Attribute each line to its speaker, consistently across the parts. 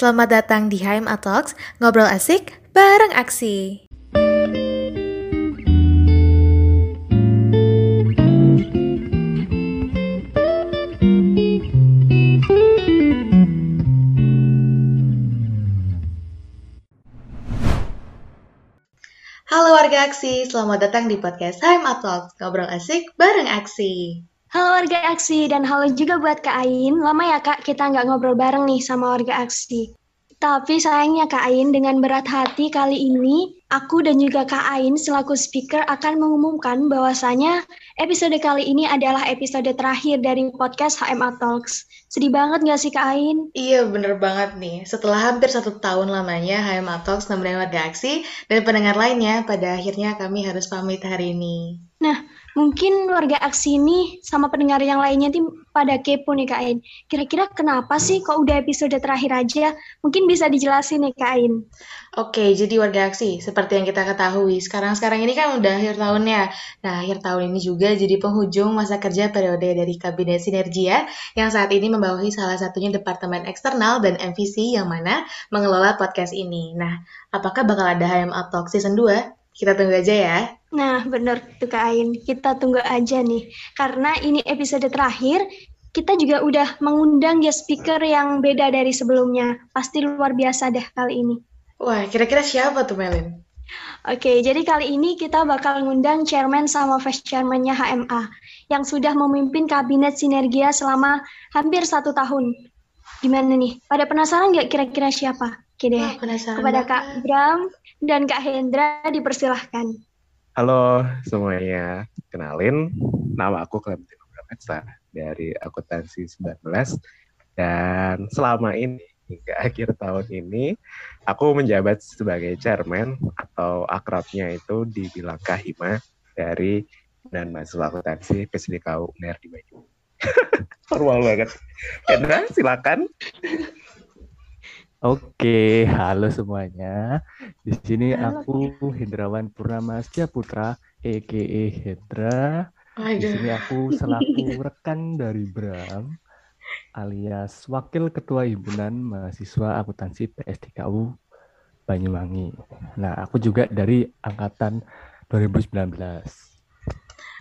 Speaker 1: Selamat datang di HMA Talks, ngobrol asik bareng aksi. Halo warga aksi, selamat datang di podcast HMA Talks, ngobrol asik bareng aksi.
Speaker 2: Halo warga aksi dan halo juga buat Kak Ain. Lama ya Kak kita nggak ngobrol bareng nih sama warga aksi. Tapi sayangnya Kak Ain dengan berat hati kali ini aku dan juga Kak Ain selaku speaker akan mengumumkan bahwasanya episode kali ini adalah episode terakhir dari podcast HMA Talks. Sedih banget nggak sih Kak Ain?
Speaker 1: Iya bener banget nih, setelah hampir satu tahun lamanya HMA Talks nemenin warga aksi dan pendengar lainnya, pada akhirnya kami harus pamit hari ini.
Speaker 2: Nah, mungkin warga aksi ini sama pendengar yang lainnya tim pada kepo nih Kak Ain. Kira-kira kenapa sih kok udah episode terakhir aja? Mungkin bisa dijelasin nih Kak Ain.
Speaker 1: Oke, jadi warga aksi, seperti yang kita ketahui, sekarang-sekarang ini kan udah akhir tahunnya. Nah, akhir tahun ini juga jadi penghujung masa kerja periode dari Kabinet Sinergia yang saat ini membawahi salah satunya Departemen Eksternal dan MVC yang mana mengelola podcast ini. Nah, apakah bakal ada HMA Talk Season 2? Kita tunggu aja ya.
Speaker 2: Nah, bener tuh Kak Ain. Kita tunggu aja nih. Karena ini episode terakhir, kita juga udah mengundang guest speaker yang beda dari sebelumnya. Pasti luar biasa deh kali ini.
Speaker 1: Wah, kira-kira siapa tuh Melin?
Speaker 2: Oke, jadi kali ini kita bakal ngundang chairman sama vice chairman-nya HMA yang sudah memimpin kabinet sinergia selama hampir satu tahun. Gimana nih? Pada penasaran nggak kira-kira siapa? Oke deh,
Speaker 1: Wah,
Speaker 2: kepada
Speaker 1: banget.
Speaker 2: Kak Bram dan Kak Hendra dipersilahkan.
Speaker 3: Halo semuanya, kenalin nama aku Clementine Brametsa dari Akuntansi 19 dan selama ini hingga akhir tahun ini aku menjabat sebagai chairman atau akrabnya itu dibilang Kahima dari dan mahasiswa akuntansi PSDKU UNER di Bandung. Formal banget. Hendra, silakan.
Speaker 4: Oke, halo semuanya. Di sini
Speaker 2: Halo,
Speaker 4: aku Hendrawan Purnama Putra, EKE Hendra. Di sini aku selaku rekan dari Bram, alias Wakil Ketua Himpunan Mahasiswa Akuntansi PSDKU Banyuwangi. Nah, aku juga dari angkatan 2019.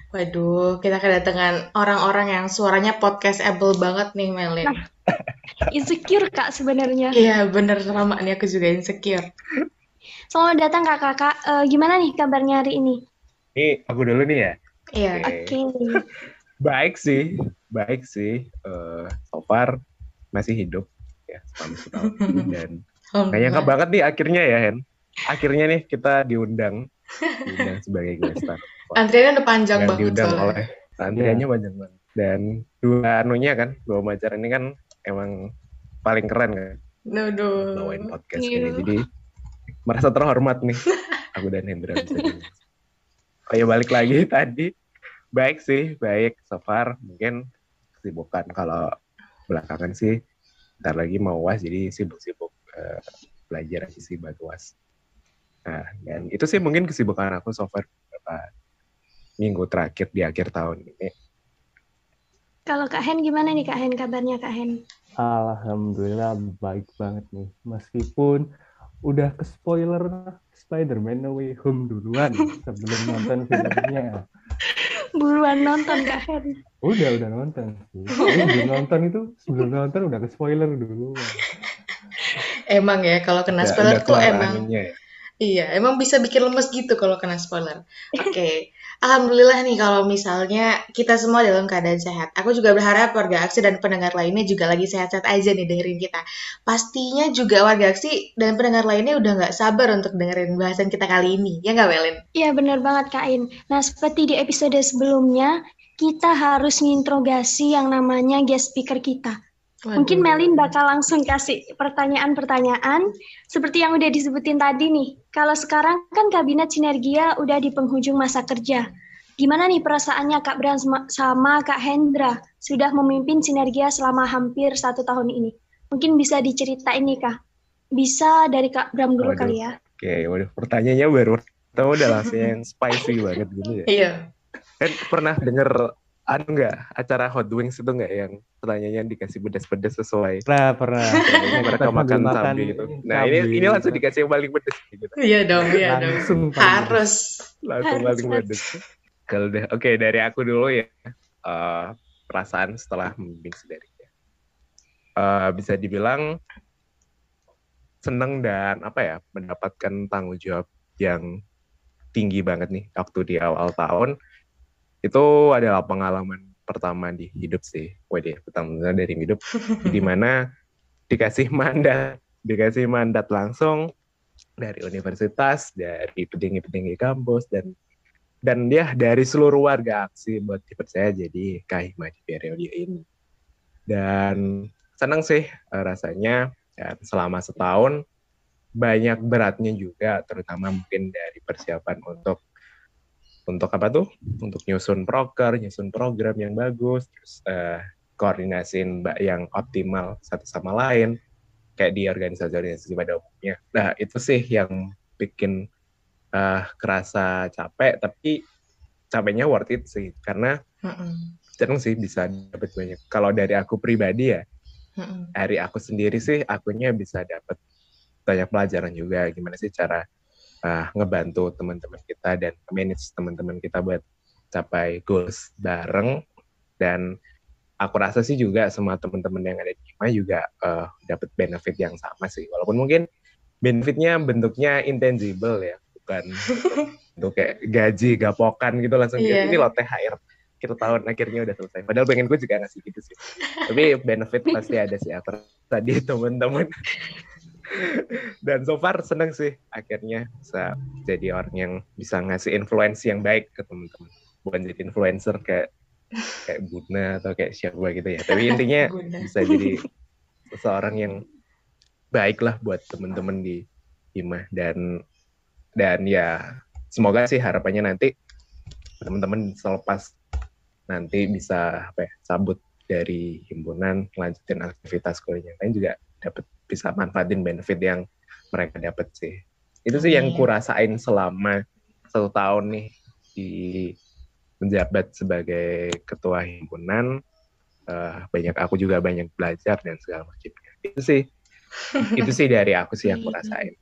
Speaker 1: Waduh, kita kedatangan orang-orang yang suaranya podcastable banget nih Melin.
Speaker 2: Insecure Kak sebenarnya.
Speaker 1: Iya, bener sama nih aku juga insecure.
Speaker 2: Selamat datang Kakak-kakak. Eh, gimana nih kabarnya hari ini?
Speaker 3: Ini aku dulu nih ya.
Speaker 1: Iya,
Speaker 2: Oke.
Speaker 3: Baik sih, baik sih. Eh, so far masih hidup ya selama setahun ini dan nggak nyangka banget nih akhirnya ya Hen. Akhirnya nih kita diundang, diundang sebagai guest star.
Speaker 1: Antriannya udah panjang banget
Speaker 3: diundang
Speaker 1: soalnya.
Speaker 3: oleh antriannya panjang banget. Dan dua anunya kan, dua pacar ini kan emang paling keren kan
Speaker 1: Waduh.
Speaker 3: bawain podcast
Speaker 2: Iya.
Speaker 3: ini. Jadi merasa terhormat nih aku dan Hendra bisa. Oh ya balik lagi tadi baik sih baik so far mungkin kesibukan kalau belakangan sih ntar lagi mau uas jadi sibuk-sibuk eh, belajar aja sih buat uas nah dan itu sih mungkin kesibukan aku so far beberapa minggu terakhir di akhir tahun ini
Speaker 2: Kalau Kak Hen gimana nih Kak Hen kabarnya Kak Hen?
Speaker 4: Alhamdulillah baik banget nih. Meskipun udah ke spoiler Spider-Man No Way Home duluan sebelum nonton filmnya.
Speaker 2: Buruan nonton Kak Hen.
Speaker 4: Udah, udah nonton sih. Nonton itu, sebelum nonton udah ke spoiler dulu.
Speaker 1: Emang ya, kalau kena spoiler
Speaker 3: udah
Speaker 1: tuh emang
Speaker 3: anginnya ya.
Speaker 1: Iya, emang bisa bikin lemes gitu kalau kena spoiler. Oke, alhamdulillah nih kalau misalnya kita semua dalam keadaan sehat. Aku juga berharap warga aksi dan pendengar lainnya juga lagi sehat-sehat aja nih dengerin kita. Pastinya juga warga aksi dan pendengar lainnya udah nggak sabar untuk dengerin bahasan kita kali ini. Ya nggak, Welin?
Speaker 2: Iya benar banget Kak Ain. Nah seperti di episode sebelumnya, kita harus nginterogasi yang namanya guest speaker kita. Mungkin Melin bakal langsung kasih pertanyaan-pertanyaan seperti yang udah disebutin tadi nih. Kalau sekarang kan kabinet sinergia udah di penghujung masa kerja. Gimana nih perasaannya Kak Bram sama- Kak Hendra sudah memimpin sinergia selama hampir satu tahun ini? Mungkin bisa diceritain nih Kak. Bisa dari Kak Bram dulu
Speaker 3: Waduh.
Speaker 2: kali ya.
Speaker 3: Oke, waduh pertanyaannya baru tahu udah langsung yang spicy banget gitu ya.
Speaker 1: Iya.
Speaker 3: Kan pernah denger anu enggak acara Hot Wings itu enggak yang pertanyaannya dikasih pedas-pedas sesuai
Speaker 4: Pernah, pernah.
Speaker 3: yang mereka makan
Speaker 4: sambil
Speaker 3: cabai gitu. Nah, ini ini langsung dikasih yang paling pedas gitu.
Speaker 1: Iya dong, iya dong. Harus.
Speaker 3: Langsung
Speaker 2: Harus,
Speaker 3: paling pedas. Kalau deh, oke dari aku dulu ya. Eh, perasaan setelah membimbing dari Eh bisa dibilang seneng dan apa ya mendapatkan tanggung jawab yang tinggi banget nih waktu di awal tahun itu adalah pengalaman pertama di hidup sih, Wede, pertama dari hidup di mana dikasih mandat, dikasih mandat langsung dari universitas, dari petinggi-petinggi kampus dan dan dia dari seluruh warga aksi buat dipercaya jadi kahima di periode ini. Dan senang sih eh, rasanya dan selama setahun banyak beratnya juga terutama mungkin dari persiapan untuk untuk apa tuh? Untuk nyusun proker nyusun program yang bagus terus eh, koordinasiin mbak yang optimal satu sama lain kayak di organisasi-organisasi pada umumnya. Nah itu sih yang bikin eh, kerasa capek tapi capeknya worth it sih karena seneng sih bisa dapat banyak. Kalau dari aku pribadi ya
Speaker 1: Mm-mm.
Speaker 3: dari aku sendiri sih akunya bisa dapat banyak pelajaran juga gimana sih cara ah, ngebantu teman-teman kita dan manage teman-teman kita buat capai goals bareng. Dan aku rasa sih juga semua teman-teman yang ada di Hima juga eh, dapat benefit yang sama sih. Walaupun mungkin benefitnya bentuknya intangible ya bukan untuk kayak gaji gapokan gitu langsung
Speaker 1: Iya.
Speaker 3: ini loh THR akhir tahun akhirnya udah selesai. Padahal pengen gue juga ngasih gitu sih. Tapi benefit pasti ada sih aku tadi teman-teman dan so far seneng sih akhirnya bisa jadi orang yang bisa ngasih influence yang baik ke teman-teman bukan jadi influencer kayak kayak Buna atau kayak siapa gitu ya. Tapi intinya bisa jadi seseorang yang baik lah buat teman-teman di Hima. Dan dan ya semoga sih harapannya nanti teman-teman selepas nanti bisa apa ya, cabut dari himpunan lanjutin aktivitas kuliah yang lain juga dapat bisa manfaatin benefit yang mereka dapat sih itu sih yang kurasain selama satu tahun nih di menjabat sebagai ketua himpunan Eh, banyak aku juga banyak belajar dan segala macamnya itu sih itu sih dari aku sih yang kurasain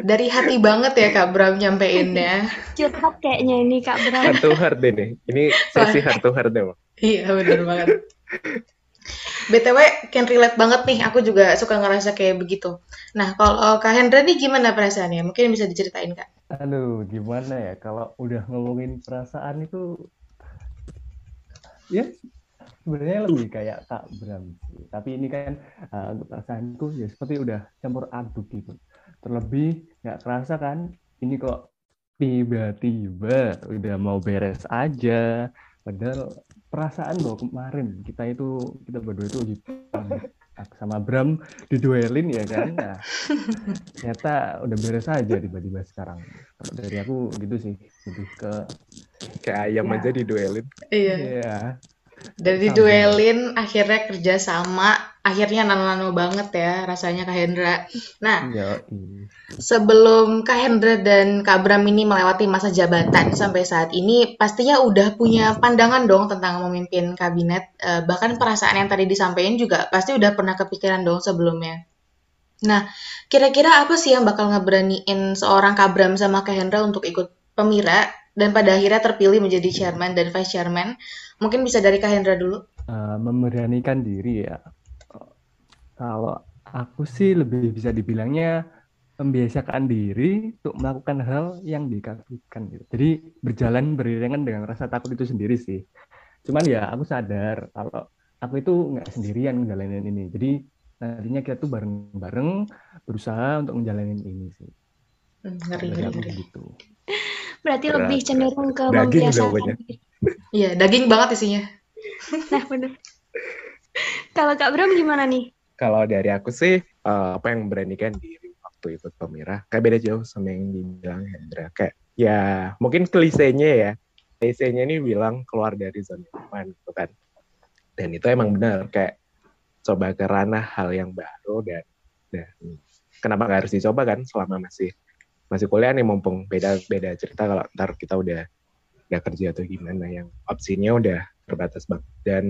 Speaker 1: Dari hati banget ya Kak Bram nyampein-nya.
Speaker 2: Curhat kayaknya ini Kak Bram.
Speaker 3: heart to heart ini ini sesi heart to heart deh Bang.
Speaker 1: Iya bener banget. BTW can relate banget nih, aku juga suka ngerasa kayak begitu. Nah kalau Kak Hendra nih gimana perasaannya? Mungkin bisa diceritain Kak.
Speaker 4: Aduh, gimana ya kalau udah ngomongin perasaan itu ya sebenarnya lebih kayak Kak Bram. Tapi ini kan uh, perasaanku ya seperti udah campur aduk gitu. Terlebih nggak kerasa kan ini kok tiba-tiba udah mau beres aja. Padahal perasaan bahwa kemarin kita itu kita berdua itu sama Bram diduelin ya kan. Nah, ternyata udah beres aja tiba-tiba sekarang. Kalau dari aku gitu sih, lebih ke
Speaker 3: kayak ayam
Speaker 2: Ya.
Speaker 3: aja diduelin
Speaker 1: Iya.
Speaker 4: ya
Speaker 1: Dari duelin akhirnya kerja sama, akhirnya nano-nano banget ya rasanya Kak Hendra. Nah
Speaker 4: ya
Speaker 1: sebelum Kak Hendra dan Kak Bram ini melewati masa jabatan sampai saat ini, pastinya udah punya pandangan dong tentang memimpin kabinet. Eh, bahkan perasaan yang tadi disampaikan juga pasti udah pernah kepikiran dong sebelumnya. Nah, kira-kira apa sih yang bakal ngeberaniin seorang Kak Bram sama Kak Hendra untuk ikut pemira dan pada akhirnya terpilih menjadi chairman dan vice chairman? Mungkin bisa dari Kak Hendra dulu.
Speaker 4: Eh, memberanikan diri ya. Kalau aku sih lebih bisa dibilangnya membiasakan diri untuk melakukan hal yang dikagumkan gitu. Jadi berjalan beriringan dengan rasa takut itu sendiri sih. Cuman ya aku sadar kalau aku itu nggak sendirian menjalani ini. Jadi nantinya kita tuh bareng-bareng berusaha untuk menjalani ini sih.
Speaker 1: Hmm, ngeri, ngeri, ngeri.
Speaker 4: gitu.
Speaker 2: Berarti
Speaker 3: Berat,
Speaker 2: lebih
Speaker 3: berat.
Speaker 2: cenderung ke
Speaker 3: Daging
Speaker 2: membiasakan.
Speaker 1: Iya, daging banget isinya.
Speaker 2: Nah, bener. Kalau Kak Bram gimana nih?
Speaker 3: kalau dari aku sih eh, apa yang memberanikan diri waktu ikut pemira kayak beda jauh sama yang dibilang Hendra kayak ya mungkin klisenya ya klisenya ini bilang keluar dari zona nyaman gitu kan dan itu emang benar kayak coba ke ranah hal yang baru dan dan kenapa nggak harus dicoba kan selama masih masih kuliah nih mumpung beda beda cerita kalau ntar kita udah udah kerja atau gimana yang opsinya udah terbatas banget. Dan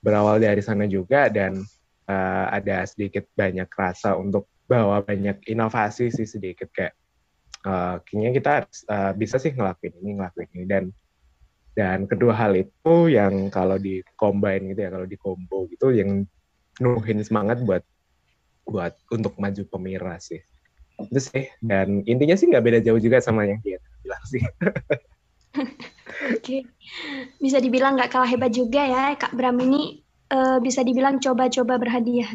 Speaker 3: berawal dari sana juga dan uh, ada sedikit banyak rasa untuk bawa banyak inovasi sih sedikit kayak uh, kayaknya kita uh, bisa sih ngelakuin ini ngelakuin ini. Dan dan kedua hal itu yang kalau di combine gitu ya kalau di combo gitu yang nuhin semangat buat buat untuk maju pemira sih itu sih dan intinya sih nggak beda jauh juga sama yang dia bilang sih
Speaker 2: Oke, bisa dibilang nggak kalah hebat juga ya Kak Bram ini uh, bisa dibilang coba-coba berhadiah.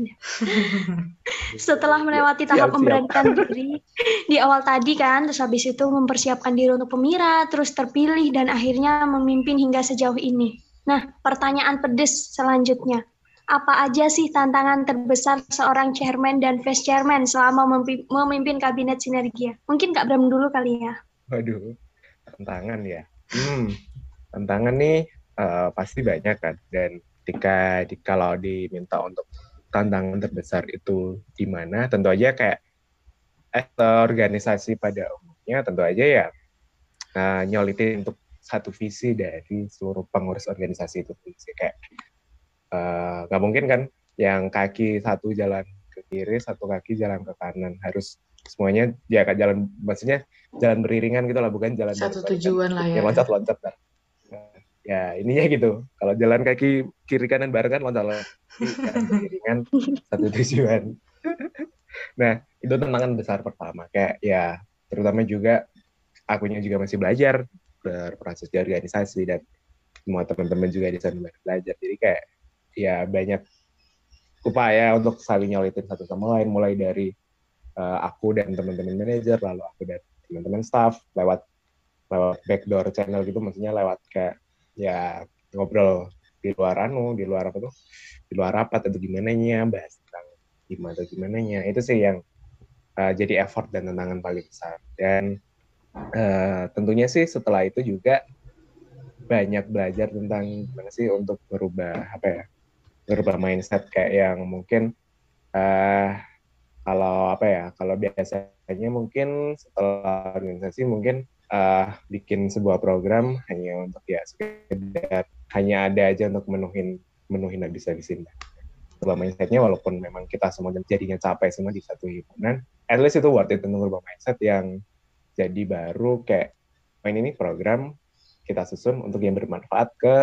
Speaker 2: Setelah melewati tahap memberanikan diri di awal tadi kan, terus habis itu mempersiapkan diri untuk pemira, terus terpilih dan akhirnya memimpin hingga sejauh ini. Nah, pertanyaan pedes selanjutnya. Apa aja sih tantangan terbesar seorang chairman dan vice chairman selama memimpin kabinet sinergia? Mungkin Kak Bram dulu kali ya.
Speaker 3: Waduh, tantangan ya. Hmm, tantangan nih uh, pasti banyak kan. Dan ketika di, kalau diminta untuk tantangan terbesar itu di mana tentu aja kayak eh, organisasi pada umumnya tentu aja ya uh, nyolitin untuk satu visi dari seluruh pengurus organisasi itu kayak nggak uh, mungkin kan yang kaki satu jalan ke kiri satu kaki jalan ke kanan. Harus semuanya ya kan jalan maksudnya jalan beriringan gitu lah bukan jalan
Speaker 1: satu tujuan lah ya.
Speaker 3: Loncat-loncat lah. Ya ininya gitu. Kalau jalan kaki kiri kanan bareng kan loncat kan satu tujuan. Nah itu tantangan besar pertama. Kayak ya terutama juga akunya juga masih belajar berproses di organisasi dan semua teman-teman juga di sana belajar. Jadi kayak ya banyak upaya untuk saling nyolitin satu sama lain mulai dari uh, aku dan teman-teman manajer lalu aku dan teman-teman staff lewat lewat backdoor channel gitu maksudnya lewat kayak ya ngobrol di luar anu di luar apa tuh di luar rapat atau gimana nya bahas tentang gimana atau gimana nya itu sih yang uh, jadi effort dan tantangan paling besar. Dan uh, tentunya sih setelah itu juga banyak belajar tentang gimana sih untuk merubah apa ya merubah mindset kayak yang mungkin uh, kalau apa ya kalau biasanya mungkin setelah organisasi mungkin uh, bikin sebuah program hanya untuk ya sekedar hanya ada aja untuk menuhin menuhin habis-habisin. Coba mindsetnya walaupun memang kita semua jadinya capek semua di satu himpunan, at least itu worth it untuk merubah mindset yang jadi baru kayak main ini program kita susun untuk yang bermanfaat ke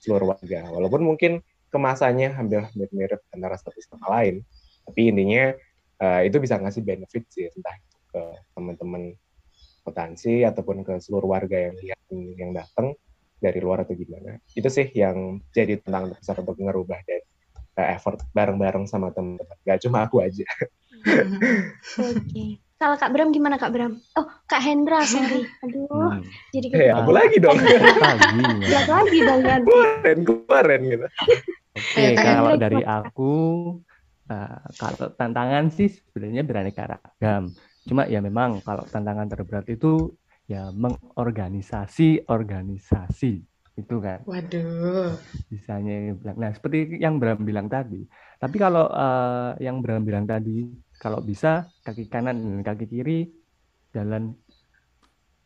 Speaker 3: seluruh warga. Walaupun mungkin kemasannya hampir mirip-mirip antara satu sama lain, tapi intinya uh, itu bisa ngasih benefit sih entah ke teman-teman potensi ataupun ke seluruh warga yang lihat yang datang dari luar atau gimana. Itu sih yang jadi tantangan terbesar untuk ngerubah dan uh, effort bareng-bareng sama teman-teman. Gak cuma aku aja.
Speaker 2: Oke. okay. Kalau Kak Bram gimana Kak Bram? Oh Kak Hendra sorry, aduh hmm.
Speaker 3: jadi hey, aku lagi dong.
Speaker 2: lagi, ya. lagi dong
Speaker 3: ya. Kemarin kemarin gitu.
Speaker 4: Oke okay, kalau dari aku, uh, kalau tantangan sih sebenarnya beraneka ragam. Cuma ya memang kalau tantangan terberat itu ya mengorganisasi organisasi itu kan.
Speaker 1: Waduh.
Speaker 4: Bisanya bilang. Nah seperti yang Bram bilang tadi. Tapi kalau uh, yang Bram bilang tadi, kalau bisa kaki kanan dan kaki kiri jalan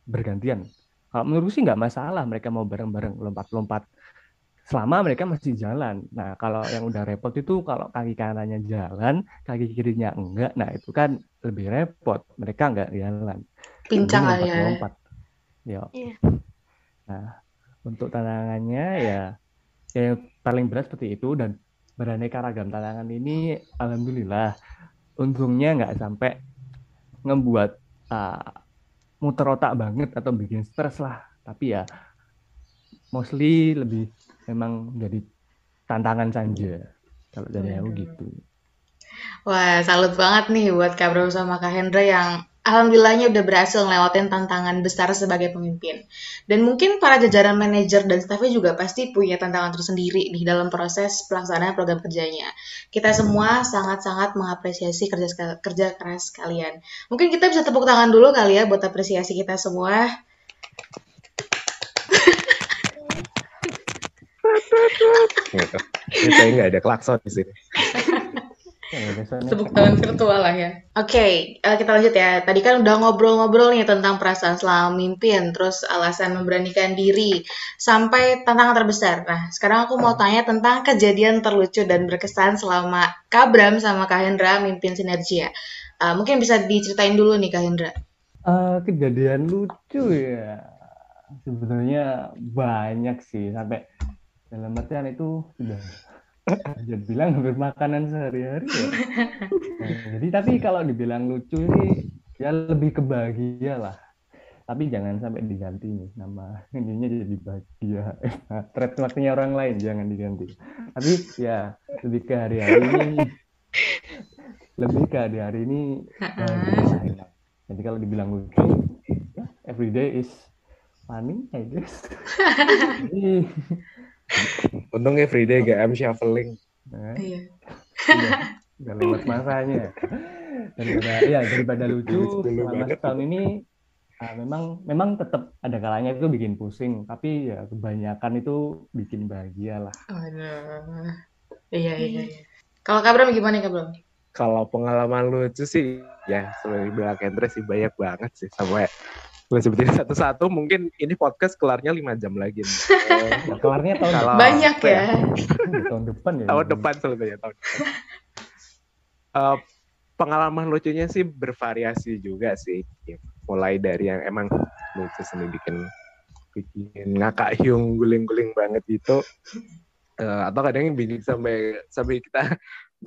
Speaker 4: bergantian. Kalau menurut sih nggak masalah mereka mau bareng-bareng lompat-lompat selama mereka masih jalan. Nah, kalau yang udah repot itu kalau kaki kanannya jalan, kaki kirinya enggak, nah itu kan lebih repot. Mereka enggak jalan.
Speaker 1: Pincang lah ya.
Speaker 4: Lompat. Yo. Yeah. Nah, untuk tantangannya ya yang paling berat seperti itu dan beraneka ragam tantangan ini alhamdulillah untungnya nggak sampai ngebuat uh, muter otak banget atau bikin stres lah. Tapi ya mostly lebih memang jadi tantangan saja. Kalau dari aku gitu.
Speaker 1: Wah, salut banget nih buat Kak Bro sama Kak Hendra yang alhamdulillahnya udah berhasil ngelewatin tantangan besar sebagai pemimpin. Dan mungkin para jajaran manajer dan stafnya juga pasti punya tantangan tersendiri nih dalam proses pelaksanaan program kerjanya. Kita semua sangat-sangat mengapresiasi kerja kerja keras kalian. Mungkin kita bisa tepuk tangan dulu kali ya buat apresiasi kita semua.
Speaker 3: gitu. Ini saya nggak ada klakson di sini.
Speaker 1: Tepuk tangan virtual lah ya. Oke, okay, eh, kita lanjut ya. Tadi kan udah ngobrol-ngobrol nih tentang perasaan selama mimpin, terus alasan memberanikan diri, sampai tantangan terbesar. Nah, sekarang aku mau tanya tentang kejadian terlucu dan berkesan selama Kak Bram sama Kak Hendra mimpin Sinergia. Uh, mungkin bisa diceritain dulu nih Kak Hendra.
Speaker 4: Uh, kejadian lucu ya, sebenarnya banyak sih sampai dalam artian itu sudah jadi bilang hampir makanan sehari-hari ya. Nah, jadi tapi kalau dibilang lucu ini ya lebih ke bahagia lah. Tapi jangan sampai diganti nih nama ininya jadi bahagia. Trademarknya orang lain jangan diganti. Tapi ya lebih ke hari-hari ini lebih ke hari-hari ini bahagia. Jadi kalau dibilang lucu, ya, everyday is funny, I guess.
Speaker 3: Untung everyday gak am shuffling.
Speaker 1: Nah, iya.
Speaker 4: Gak lewat masanya. Daripada, ya daripada lucu selama setahun ini Nah, memang memang tetap ada kalanya itu bikin pusing, tapi ya kebanyakan itu bikin bahagia lah.
Speaker 1: Aduh. Iya, iya, iya. Kalau Kabram gimana Kabram?
Speaker 3: Kalau pengalaman lucu sih, ya sebagai bilang Kendra sih banyak banget sih. Sampai gue sebutin satu-satu mungkin ini podcast kelarnya lima jam lagi
Speaker 4: nih. kelarnya tahun
Speaker 1: Kalau, banyak ya. ya.
Speaker 4: tahun depan ya
Speaker 3: tahun depan sebetulnya tahun depan. Uh, pengalaman lucunya sih bervariasi juga sih ya, mulai dari yang emang lucu sendiri bikin bikin ngakak hiung guling-guling banget gitu uh, atau kadang bingung sampai sampai kita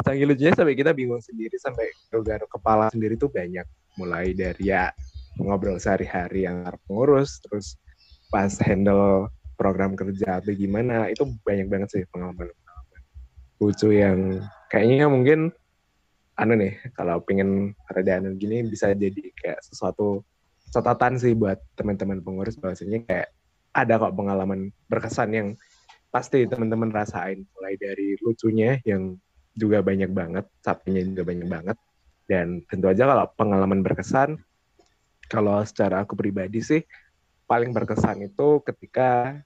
Speaker 3: saking lucunya sampai kita bingung sendiri sampai garuk kepala sendiri tuh banyak mulai dari ya ngobrol sehari-hari yang pengurus, terus pas handle program kerja atau gimana, itu banyak banget sih pengalaman-pengalaman. Lucu yang kayaknya mungkin anu nih, kalau pengen ada anu gini bisa jadi kayak sesuatu catatan sih buat teman-teman pengurus bahwasanya kayak ada kok pengalaman berkesan yang pasti teman-teman rasain mulai dari lucunya yang juga banyak banget, capeknya juga banyak banget dan tentu aja kalau pengalaman berkesan kalau secara aku pribadi sih paling berkesan itu ketika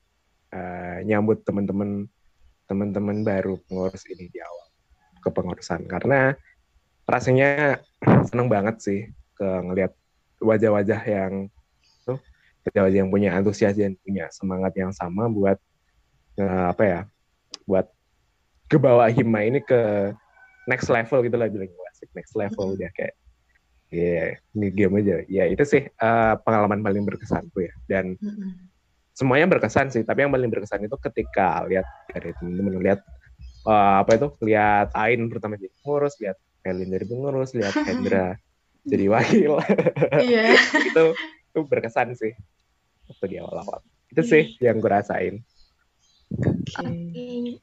Speaker 3: uh, nyambut teman-teman teman-teman baru pengurus ini di awal kepengurusan karena rasanya seneng banget sih ke ngelihat wajah-wajah yang tuh wajah-wajah yang punya antusias dan punya semangat yang sama buat uh, apa ya buat ke bawah hima ini ke next level gitu lah bilang next level udah kayak Iya, yeah, ini game aja. Ya itu sih uh, pengalaman paling berkesan tuh ya. Dan mm-hmm. semuanya berkesan sih. Tapi yang paling berkesan itu ketika lihat dari temen-temen lihat uh, apa itu, lihat Ain pertama jadi pengurus, lihat Elin dari pengurus, lihat Hendra jadi wakil. Iya. itu itu berkesan sih waktu di awal-awal. Itu sih yeah. yang gue rasain.
Speaker 2: Okay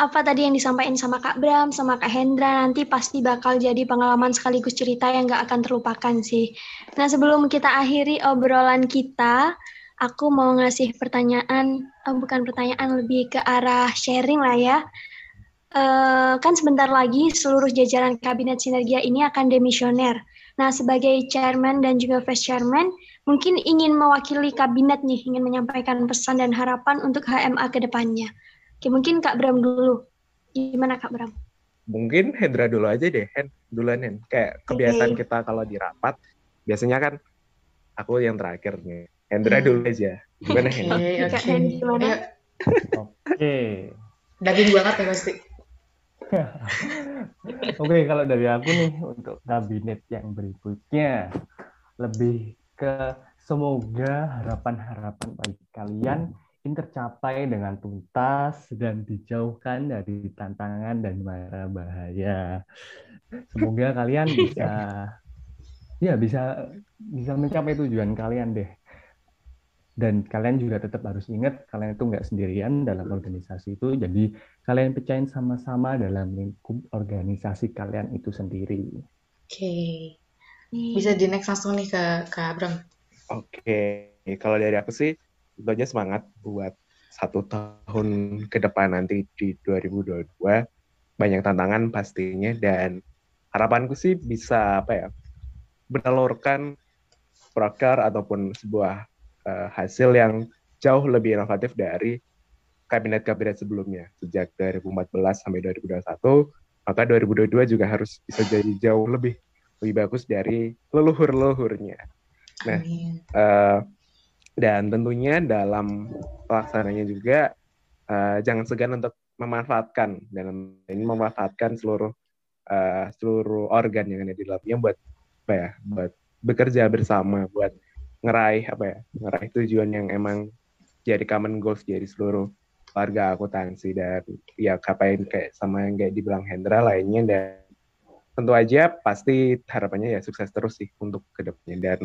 Speaker 2: apa tadi yang disampaikan sama Kak Bram, sama Kak Hendra nanti pasti bakal jadi pengalaman sekaligus cerita yang gak akan terlupakan sih. Nah sebelum kita akhiri obrolan kita, aku mau ngasih pertanyaan, oh, bukan pertanyaan lebih ke arah sharing lah ya. Uh, kan sebentar lagi seluruh jajaran Kabinet Sinergia ini akan demisioner. Nah sebagai chairman dan juga vice chairman, mungkin ingin mewakili kabinet nih, ingin menyampaikan pesan dan harapan untuk HMA ke depannya. Oke, mungkin Kak Bram dulu. Gimana Kak Bram?
Speaker 3: Mungkin Hendra dulu aja deh, Hen. Duluan, Hen. Kayak kebiasaan okay. kita kalau di rapat, biasanya kan aku yang terakhir nih. Hendra hmm. dulu aja. Gimana, Hen?
Speaker 2: Oke, okay, Hen, gimana?
Speaker 4: Oke.
Speaker 1: Daging banget ya pasti.
Speaker 4: Oke, okay, kalau dari aku nih untuk kabinet yang berikutnya lebih ke semoga harapan-harapan bagi kalian ini tercapai dengan tuntas dan dijauhkan dari tantangan dan mara bahaya. Semoga kalian bisa ya bisa bisa mencapai tujuan kalian deh. Dan kalian juga tetap harus ingat kalian itu nggak sendirian dalam organisasi itu. Jadi kalian percayain sama-sama dalam lingkup organisasi kalian itu sendiri.
Speaker 1: Oke. Okay. Bisa di next langsung nih ke Kak Abram.
Speaker 3: Oke, okay. kalau dari aku sih tentu aja semangat buat satu tahun ke depan nanti di 2022 banyak tantangan pastinya dan harapanku sih bisa apa ya menelurkan proker ataupun sebuah uh, hasil yang jauh lebih inovatif dari kabinet-kabinet sebelumnya. Sejak 2014 sampai 2021 maka 2022 juga harus bisa jadi jauh lebih lebih bagus dari leluhur-leluhurnya. Nah, uh, dan tentunya dalam pelaksananya juga uh, jangan segan untuk memanfaatkan dan ini memanfaatkan seluruh uh, seluruh organ yang ada di dalamnya buat apa ya buat bekerja bersama buat ngeraih apa ya ngeraih tujuan yang emang jadi common goals dari seluruh warga akuntansi dan ya kapain kayak sama yang kayak dibilang Hendra lainnya dan tentu aja pasti harapannya ya sukses terus sih untuk ke depannya dan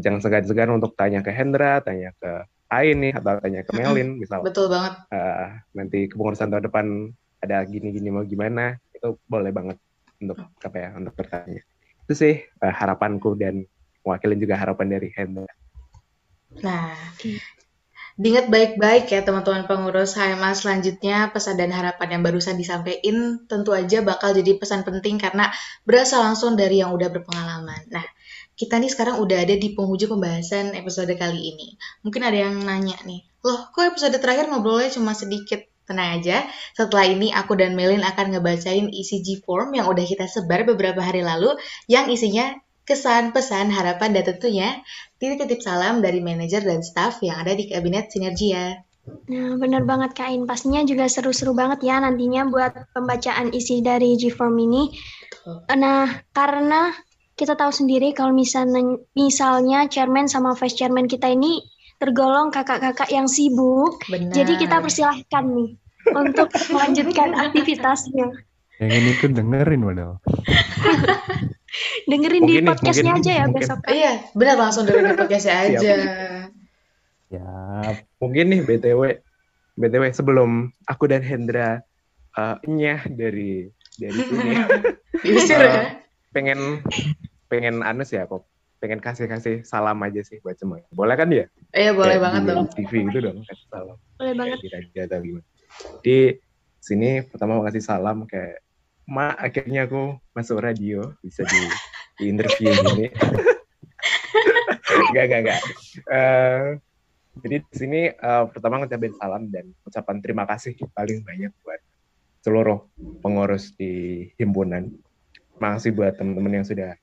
Speaker 3: jangan segan-segan untuk tanya ke Hendra, tanya ke Ain nih atau tanya ke Melin misal.
Speaker 1: Betul banget.
Speaker 3: Uh, nanti kepengurusan tahun depan ada gini-gini mau gimana itu boleh banget untuk apa ya untuk bertanya. Itu sih uh, harapanku dan mewakili juga harapan dari Hendra.
Speaker 1: Nah, Diingat baik-baik ya teman-teman pengurus HMA selanjutnya pesan dan harapan yang barusan disampaikan tentu aja bakal jadi pesan penting karena berasal langsung dari yang udah berpengalaman. Nah, kita nih sekarang udah ada di penghujung pembahasan episode kali ini. Mungkin ada yang nanya nih, loh kok episode terakhir ngobrolnya cuma sedikit? Tenang aja, setelah ini aku dan Melin akan ngebacain isi G-form yang udah kita sebar beberapa hari lalu yang isinya kesan, pesan, harapan, dan tentunya titip-titip salam dari manajer dan staff yang ada di Kabinet Sinergia.
Speaker 2: Nah, benar banget Kak In. Pastinya juga seru-seru banget ya nantinya buat pembacaan isi dari G-Form ini. Nah, karena kita tahu sendiri kalau misalnya, misalnya chairman sama vice chairman kita ini tergolong kakak-kakak yang sibuk. Benar. Jadi kita persilahkan nih untuk melanjutkan aktivitasnya.
Speaker 4: Yang ini tuh dengerin padahal.
Speaker 2: dengerin mungkin di podcastnya aja ya mungkin. besok.
Speaker 1: Iya, benar langsung dengerin di podcastnya aja.
Speaker 3: ya, mungkin nih BTW BTW sebelum aku dan Hendra uh, nyah dari dari sini. uh, pengen pengen anu sih aku pengen kasih-kasih salam aja sih buat semua. Boleh kan ya?
Speaker 1: Iya, boleh Kayak banget dong.
Speaker 3: TV gitu dong, kasih salam.
Speaker 2: Boleh banget.
Speaker 3: Di atau gimana. Di sini pertama mau kasih salam kayak ma akhirnya aku masuk radio bisa di, di interview gini gak gak gak uh, jadi di sini uh, pertama ngucapin salam dan ucapan terima kasih paling banyak buat seluruh pengurus di himpunan makasih buat teman-teman yang sudah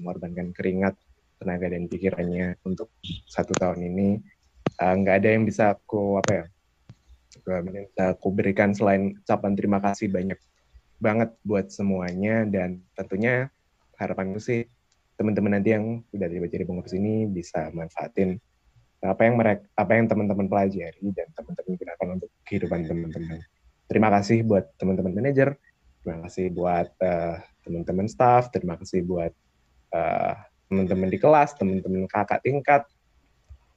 Speaker 3: mengorbankan keringat tenaga dan pikirannya untuk satu tahun ini eh, nggak uh, ada yang bisa aku apa ya bisa aku berikan selain ucapan terima kasih banyak banget buat semuanya dan tentunya harapanku sih teman-teman nanti yang udah dibaca di pengurus ini bisa manfaatin apa yang mereka apa yang teman-teman pelajari dan teman-teman gunakan untuk kehidupan teman-teman. Terima kasih buat teman-teman manajer, terima kasih buat uh, teman-teman staff, terima kasih buat uh, teman-teman di kelas, teman-teman kakak tingkat,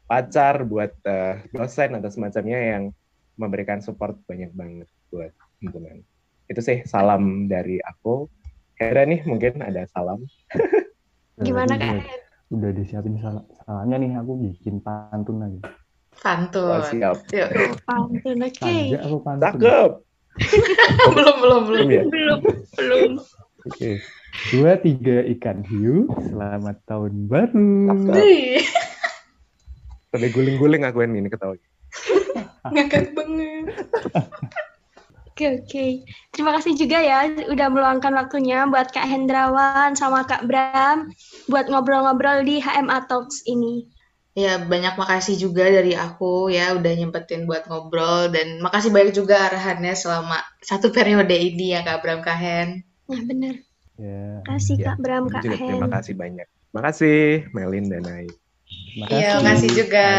Speaker 3: pacar, buat uh, dosen atau semacamnya yang memberikan support banyak banget buat teman-teman itu sih salam dari aku. Hera nih mungkin ada salam.
Speaker 2: Gimana kak?
Speaker 4: Udah disiapin sal salamnya nih aku bikin pantun lagi.
Speaker 1: Pantun. Oh,
Speaker 3: siap.
Speaker 2: Yuk. Pantun oke. Okay.
Speaker 3: pantun. Cakep.
Speaker 1: belum belum belum.
Speaker 2: Ya? Belum belum.
Speaker 4: Oke. Okay. Dua tiga ikan hiu. Selamat tahun baru.
Speaker 3: Sampai guling-guling aku ini ketawa.
Speaker 1: Ngakak banget.
Speaker 2: Oke oke. Terima kasih juga ya udah meluangkan waktunya buat Kak Hendrawan sama Kak Bram buat ngobrol-ngobrol di HMA Talks ini.
Speaker 1: Ya banyak makasih juga dari aku ya udah nyempetin buat ngobrol dan makasih banyak juga arahannya selama satu periode ini ya Kak Bram Kak Hen.
Speaker 2: Nah bener.
Speaker 4: Ya.
Speaker 2: Kasih ya. Kak Bram Kak Hen.
Speaker 3: Terima kasih banyak. Makasih Melin dan Ai.
Speaker 1: Iya, makasih juga.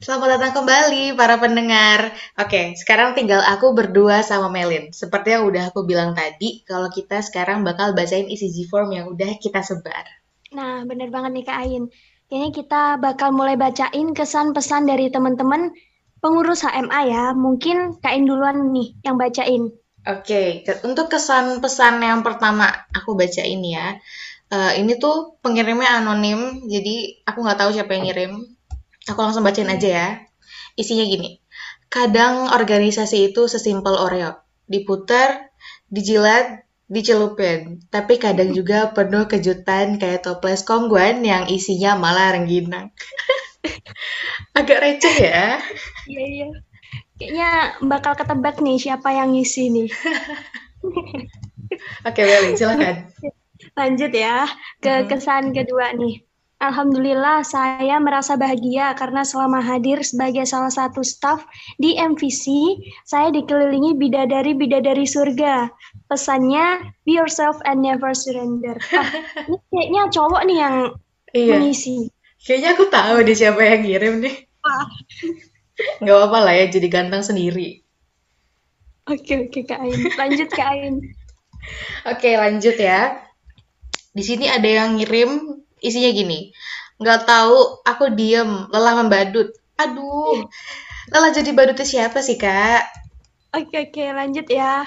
Speaker 1: Selamat datang kembali para pendengar. Oke, sekarang tinggal aku berdua sama Melin. Seperti yang udah aku bilang tadi, kalau kita sekarang bakal bacain isi G-form yang udah kita sebar.
Speaker 2: Nah, bener banget nih Kak Ain. Kayaknya kita bakal mulai bacain kesan pesan dari teman-teman pengurus HMA ya. Mungkin Kak Ain duluan nih yang bacain.
Speaker 1: Oke, untuk kesan pesan yang pertama aku bacain ya. Uh, ini tuh pengirimnya anonim, jadi aku nggak tahu siapa yang ngirim Aku langsung bacain aja ya. Isinya gini. Kadang organisasi itu sesimpel Oreo. Diputar, dijilat, dicelupin. Tapi kadang juga penuh kejutan kayak toples kongguan yang isinya malah rengginang. Agak receh ya.
Speaker 2: Iya, iya. Kayaknya bakal ketebak nih siapa yang ngisi nih.
Speaker 1: Oke, Welly, silakan.
Speaker 2: Lanjut ya ke kesan kedua nih. Alhamdulillah saya merasa bahagia karena selama hadir sebagai salah satu staf di MVC, saya dikelilingi bidadari-bidadari surga. Pesannya, be yourself and never surrender. Ah, ini kayaknya cowok nih yang iya. mengisi.
Speaker 1: Kayaknya aku tahu di siapa yang kirim nih. Ah. Gak apa-apa lah ya, jadi ganteng sendiri.
Speaker 2: Oke, oke Kak Ain. Lanjut Kak Ain.
Speaker 1: oke, lanjut ya. Di sini ada yang ngirim isinya gini. Nggak tahu, aku diem, lelah membadut. Aduh, lelah jadi badutnya siapa sih, Kak?
Speaker 2: Oke, oke, lanjut ya.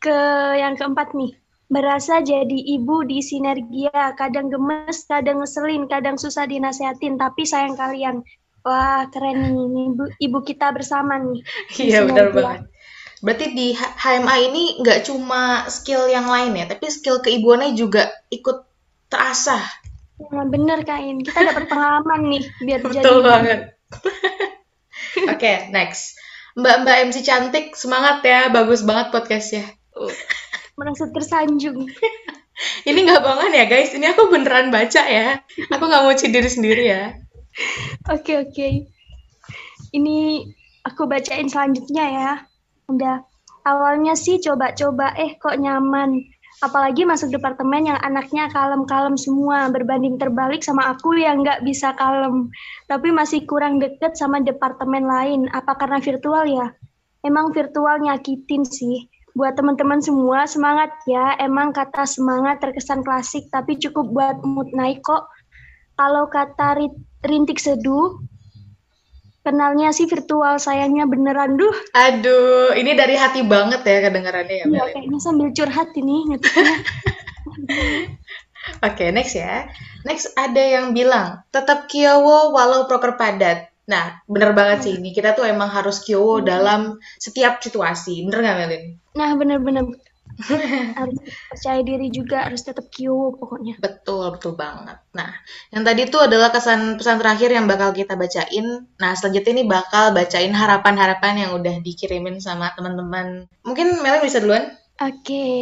Speaker 2: Ke yang keempat nih. Berasa jadi ibu di sinergia, kadang gemes, kadang ngeselin, kadang susah dinasehatin, tapi sayang kalian. Wah, keren nih, ibu, ibu kita bersama nih.
Speaker 1: Iya, benar banget. Berarti di HMA ini nggak cuma skill yang lain ya, tapi skill keibuannya juga ikut terasah.
Speaker 2: Nah, bener Kain. Kita dapat pengalaman nih biar
Speaker 1: Betul jadi. Betul banget. Oke, okay, next. Mbak-mbak MC cantik, semangat ya. Bagus banget podcastnya.
Speaker 2: Merasa tersanjung.
Speaker 1: Ini nggak banget ya guys. Ini aku beneran baca ya. Aku nggak mau diri sendiri ya.
Speaker 2: Oke, okay, oke. Okay. Ini aku bacain selanjutnya ya. Udah. Awalnya sih coba-coba, eh kok nyaman apalagi masuk departemen yang anaknya kalem-kalem semua berbanding terbalik sama aku yang nggak bisa kalem tapi masih kurang deket sama departemen lain apa karena virtual ya emang virtual nyakitin sih buat teman-teman semua semangat ya emang kata semangat terkesan klasik tapi cukup buat mood naik kok kalau kata rintik seduh Kenalnya sih virtual, sayangnya beneran duh.
Speaker 1: Aduh, ini dari hati banget ya kedengarannya ya.
Speaker 2: Iya, kayaknya sambil curhat ini
Speaker 1: Oke, okay, next ya. Next ada yang bilang, tetap kiowo walau proker padat. Nah, bener banget sih ini. Kita tuh emang harus kiowo hmm. dalam setiap situasi. Bener nggak, Melin?
Speaker 2: Nah, bener-bener harus percaya diri juga harus tetap Q pokoknya.
Speaker 1: Betul betul banget. Nah yang tadi itu adalah kesan pesan terakhir yang bakal kita bacain. Nah selanjutnya ini bakal bacain harapan-harapan yang udah dikirimin sama teman-teman. Mungkin Meli bisa duluan?
Speaker 2: Oke okay.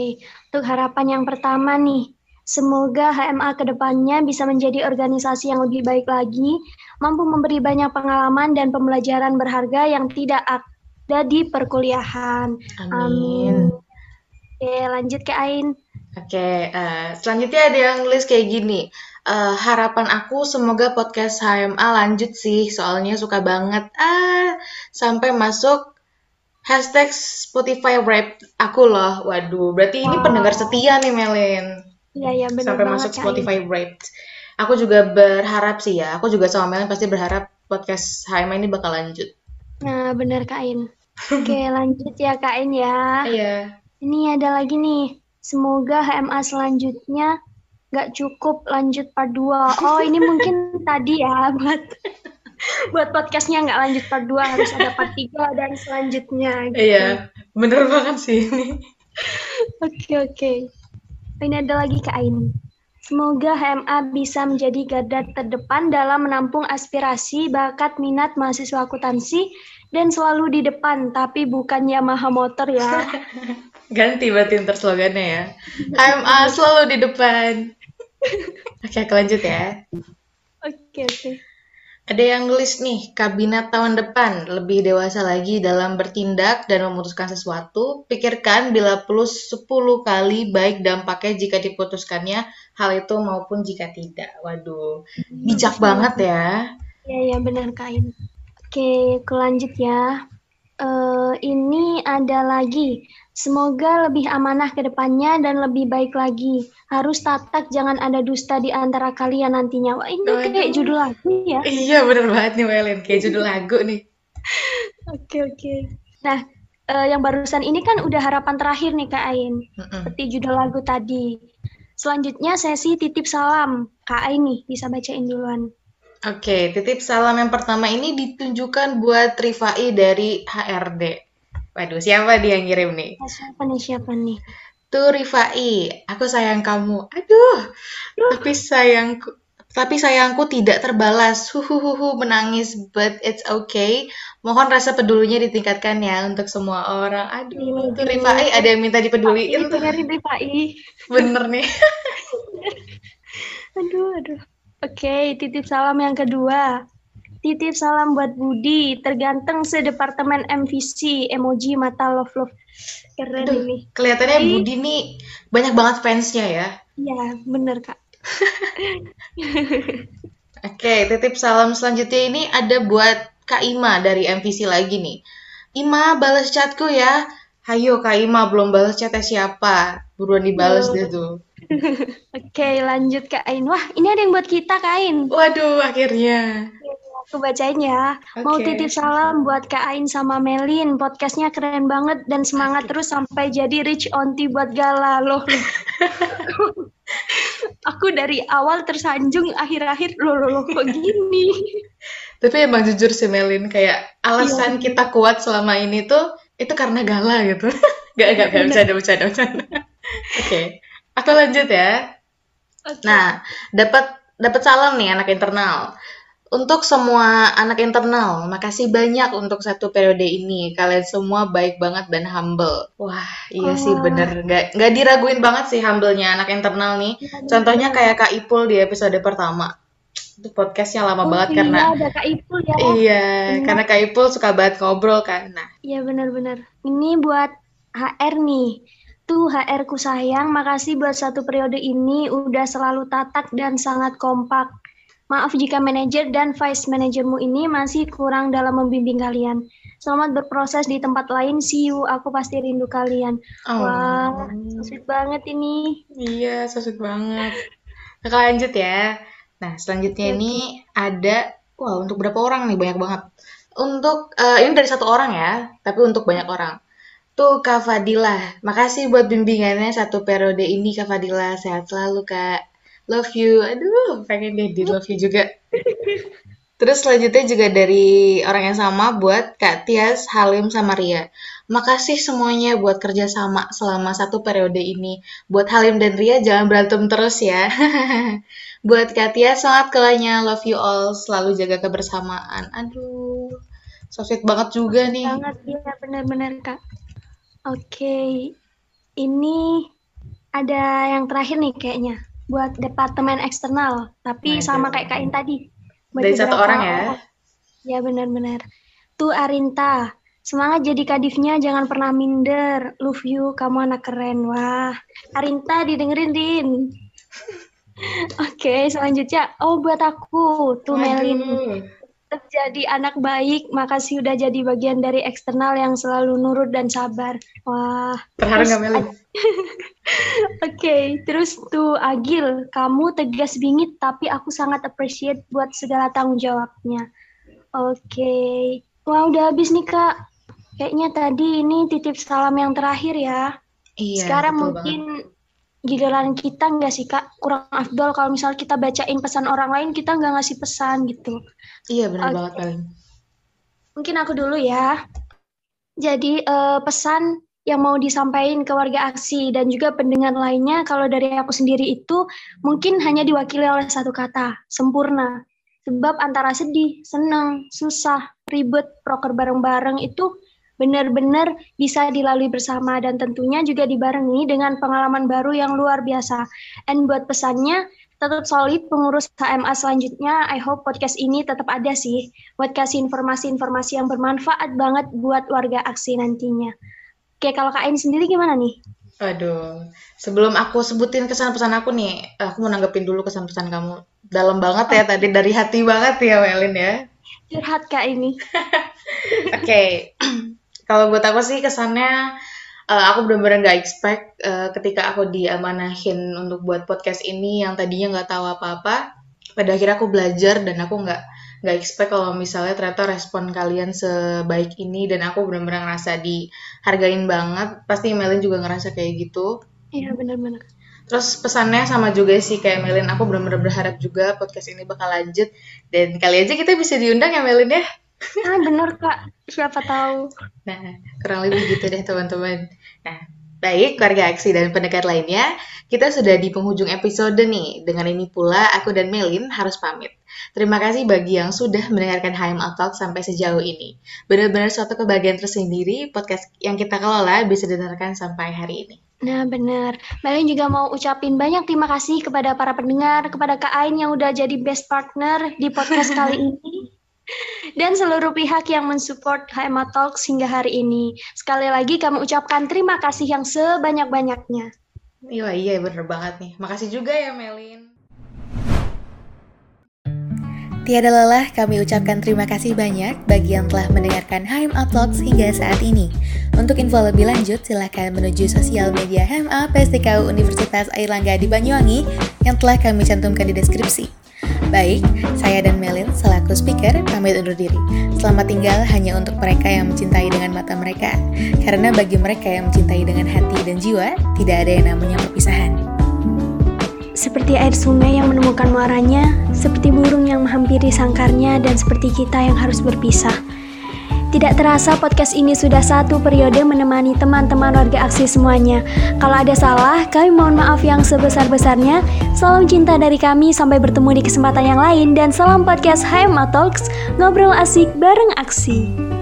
Speaker 2: untuk harapan yang pertama nih Semoga HMA ke depannya bisa menjadi organisasi yang lebih baik lagi, mampu memberi banyak pengalaman dan pembelajaran berharga yang tidak ada di perkuliahan.
Speaker 1: Amin. Amin.
Speaker 2: Oke, lanjut ke Ain.
Speaker 1: Oke, uh, selanjutnya ada yang nulis kayak gini. Uh, harapan aku semoga podcast HMA lanjut sih, soalnya suka banget. Ah, sampai masuk hashtag Spotify Rap aku loh. Waduh, berarti ini pendengar setia nih Melin.
Speaker 2: Iya, iya benar
Speaker 1: Sampai masuk Spotify Rap. Aku juga berharap sih ya, aku juga sama Melin pasti berharap podcast HMA ini bakal lanjut.
Speaker 2: Nah, benar Kak Ain. Oke, lanjut ya Kak Ain ya.
Speaker 1: Iya.
Speaker 2: Ini ada lagi nih. Semoga HMA selanjutnya nggak cukup lanjut part 2. Oh, ini mungkin tadi ya buat buat podcastnya nggak lanjut part 2 harus ada part 3 dan selanjutnya.
Speaker 1: Gitu. Iya, bener banget sih ini.
Speaker 2: Oke, oke. Ini ada lagi Kak Aini. Semoga HMA bisa menjadi garda terdepan dalam menampung aspirasi, bakat, minat mahasiswa akuntansi, dan selalu di depan, tapi bukan Yamaha motor ya.
Speaker 1: Ganti berarti ntar slogannya ya. HMA selalu di depan. Oke, aku lanjut ya.
Speaker 2: Oke, oke.
Speaker 1: Ada yang nulis nih, kabinet tahun depan lebih dewasa lagi dalam bertindak dan memutuskan sesuatu. Pikirkan bila plus 10 kali baik dampaknya jika diputuskannya hal itu maupun jika tidak. Waduh, bijak hmm, banget ya.
Speaker 2: Iya, iya benar Kain. Oke, aku lanjut ya. Uh, ini ada lagi Semoga lebih amanah ke depannya dan lebih baik lagi. Harus tatak, jangan ada dusta di antara kalian nantinya. Wah, ini oh, kayak judul lagu ya.
Speaker 1: Iya, bener banget nih, Welin. Kayak judul lagu nih.
Speaker 2: Oke, oke. Nah, uh, yang barusan ini kan udah harapan terakhir nih, Kak Ain. Seperti judul lagu tadi. Selanjutnya sesi titip salam. Kak Ain nih, bisa bacain duluan.
Speaker 1: Oke, titip salam yang pertama ini ditunjukkan buat Rifai dari HRD. Waduh, siapa dia yang ngirim nih?
Speaker 2: Siapa nih, siapa nih?
Speaker 1: Tuh Rifai, aku sayang kamu. Aduh, tapi sayangku tapi sayangku tidak terbalas. Huhuhuhu menangis, but it's okay. Mohon rasa pedulinya ditingkatkan ya untuk semua orang. Aduh, tuh Rifai ada yang minta dipeduliin tuh.
Speaker 2: Dengerin Rifai.
Speaker 1: Bener nih.
Speaker 2: aduh, aduh. Oke, titip salam yang kedua. Titip salam buat Budi, terganteng sedepartemen MVC, emoji mata love love. Keren
Speaker 1: Aduh,
Speaker 2: ini.
Speaker 1: Kelihatannya Budi nih banyak banget fansnya ya.
Speaker 2: Iya, bener kak.
Speaker 1: Oke, titip salam selanjutnya ini ada buat Kak Ima dari MVC lagi nih. Ima, balas chatku ya. Hayo Kak Ima, belum balas chatnya siapa? Buruan dibales deh tuh.
Speaker 2: Oke, lanjut Kak Ain. Wah, ini ada yang buat kita Kak Ain.
Speaker 1: Waduh, akhirnya.
Speaker 2: Aku bacain ya. Mau
Speaker 1: Oke.
Speaker 2: titip salam buat Kak Ain sama Melin. Podcastnya keren banget dan semangat terus sampai jadi rich onti buat Gala. Loh. Aku dari awal tersanjung, akhir-akhir loh, loh, kok gini?
Speaker 1: Tapi emang jujur sih Melin, kayak alasan
Speaker 2: Iya.
Speaker 1: kita kuat selama ini tuh itu karena gala gitu. Gak, gak, gak, bercanda, bercanda, bercanda. Oke, aku lanjut ya.
Speaker 2: Oke.
Speaker 1: Nah, dapat dapat salam nih anak internal. Untuk semua anak internal, makasih banyak untuk satu periode ini. Kalian semua baik banget dan humble. Wah, iya sih
Speaker 2: Wah.
Speaker 1: bener. Nggak, nggak diraguin banget sih humble-nya anak internal nih. Contohnya kayak Kak Ipul di episode pertama. Itu podcastnya lama
Speaker 2: Oh,
Speaker 1: banget
Speaker 2: iya,
Speaker 1: karena
Speaker 2: ada Kak Ipul ya.
Speaker 1: Iya,
Speaker 2: Benar.
Speaker 1: karena Kak Ipul suka banget ngobrol kan. Nah,
Speaker 2: Iya benar-benar. Ini buat HR nih. Tuh HR ku sayang, makasih buat satu periode ini udah selalu tatak dan sangat kompak. Maaf jika manajer dan vice manajermu ini masih kurang dalam membimbing kalian. Selamat berproses di tempat lain. See you. Aku pasti rindu kalian.
Speaker 1: oh,
Speaker 2: Wah, so sweet banget ini.
Speaker 1: iya, so sweet banget. Nah, lanjut ya. Nah, selanjutnya
Speaker 2: Oke,
Speaker 1: ini ada, wah untuk berapa orang nih? Banyak banget. Untuk, eh, ini dari satu orang ya, tapi untuk banyak orang. Tuh Kak Fadila, makasih buat bimbingannya satu periode ini Kak Fadila. Sehat selalu Kak. Love you. Aduh, pengen deh di love you juga. Terus selanjutnya juga dari orang yang sama buat Kak Tias, Halim, sama Ria. Makasih semuanya buat kerjasama selama satu periode ini. Buat Halim dan Ria jangan berantem terus ya. buat Kak Tias, semangat kelanya. Love you all. Selalu jaga kebersamaan. Aduh, so sweet banget juga nih.
Speaker 2: Banget ya benar-benar Kak. Oke. Ini ada yang terakhir nih kayaknya buat departemen eksternal, tapi
Speaker 1: Waduh.
Speaker 2: sama kayak Kak In tadi. Buat
Speaker 1: Dari satu orang ya.
Speaker 2: Ya benar-benar. Tuh Arinta, semangat jadi kadifnya, jangan pernah minder. Love you, kamu anak keren. Wah, Arinta didengerin, Din. Oke, selanjutnya. Oh, buat aku. Tuh Melin. Tetap jadi anak baik, makasih udah jadi bagian dari eksternal yang selalu nurut dan sabar. Wah,
Speaker 1: Terharu nggak Melin?
Speaker 2: oke. Terus tuh Agil, kamu tegas bingit, tapi aku sangat appreciate buat segala tanggung jawabnya. Oke. Wah, udah habis nih, Kak. Kayaknya tadi ini titip salam yang terakhir ya.
Speaker 1: Iya,
Speaker 2: Sekarang mungkin giliran kita nggak sih, Kak? Kurang afdol kalau misal kita bacain pesan orang lain, kita nggak ngasih pesan gitu.
Speaker 1: Iya, benar
Speaker 2: Oke.
Speaker 1: banget Melin.
Speaker 2: Mungkin aku dulu ya. Jadi eh, pesan yang mau disampaikan ke warga aksi dan juga pendengar lainnya kalau dari aku sendiri itu mungkin hanya diwakili oleh satu kata, sempurna. Sebab antara sedih, senang, susah, ribet, proker bareng-bareng itu benar-benar bisa dilalui bersama dan tentunya juga dibarengi dengan pengalaman baru yang luar biasa. And buat pesannya, tetap solid pengurus HMA selanjutnya. I hope podcast ini tetap ada sih buat kasih informasi-informasi yang bermanfaat banget buat warga aksi nantinya. Oke, kalau Kak Ain sendiri gimana nih?
Speaker 1: Aduh, sebelum aku sebutin kesan-pesan aku nih, aku mau nanggepin dulu kesan-pesan kamu. Dalam banget ya tadi, dari hati banget ya Melin ya.
Speaker 2: Curhat Kak ini.
Speaker 1: Oke, kalau buat aku sih kesannya eh, aku benar-benar nggak expect eh, ketika aku diamanahin untuk buat podcast ini yang tadinya nggak tahu apa-apa. Pada akhirnya aku belajar dan aku nggak nggak expect kalau misalnya ternyata respon kalian sebaik ini dan aku benar-benar ngerasa dihargain banget. Pasti Melin juga ngerasa kayak gitu.
Speaker 2: Iya benar-benar.
Speaker 1: Terus pesannya sama juga sih kayak Melin, aku benar-benar berharap juga podcast ini bakal lanjut dan kali aja kita bisa diundang ya Melin ya.
Speaker 2: Ah benar Kak, siapa tahu.
Speaker 1: Nah, kurang lebih gitu deh teman-teman. Nah, Baik, keluarga aksi dan pendekat lainnya, kita sudah di penghujung episode nih. Dengan ini pula, aku dan Melin harus pamit. Terima kasih bagi yang sudah mendengarkan HMA Talk sampai sejauh ini. Benar-benar suatu kebahagiaan tersendiri, podcast yang kita kelola bisa didengarkan sampai hari ini.
Speaker 2: Nah benar, Melin juga mau ucapin banyak terima kasih kepada para pendengar, kepada Kak Ain yang udah jadi best partner di podcast kali ini dan seluruh pihak yang mensupport HMA Talks hingga hari ini. Sekali lagi kami ucapkan terima kasih yang sebanyak-banyaknya.
Speaker 1: Iya, iya bener banget nih. Makasih juga ya Melin.
Speaker 5: Tiada lelah kami ucapkan terima kasih banyak bagi yang telah mendengarkan HMA Talks hingga saat ini. Untuk info lebih lanjut, silahkan menuju sosial media HMA PSTKU Universitas Airlangga di Banyuwangi yang telah kami cantumkan di deskripsi. Baik, saya dan Melin selaku speaker pamit undur diri. Selamat tinggal hanya untuk mereka yang mencintai dengan mata mereka. Karena bagi mereka yang mencintai dengan hati dan jiwa, tidak ada yang namanya perpisahan.
Speaker 2: Seperti air sungai yang menemukan muaranya, seperti burung yang menghampiri sangkarnya, dan seperti kita yang harus berpisah. Tidak terasa podcast ini sudah satu periode menemani teman-teman warga aksi semuanya. Kalau ada salah, kami mohon maaf yang sebesar-besarnya. Salam cinta dari kami, sampai bertemu di kesempatan yang lain. Dan salam podcast HMA Talks, ngobrol asik bareng aksi.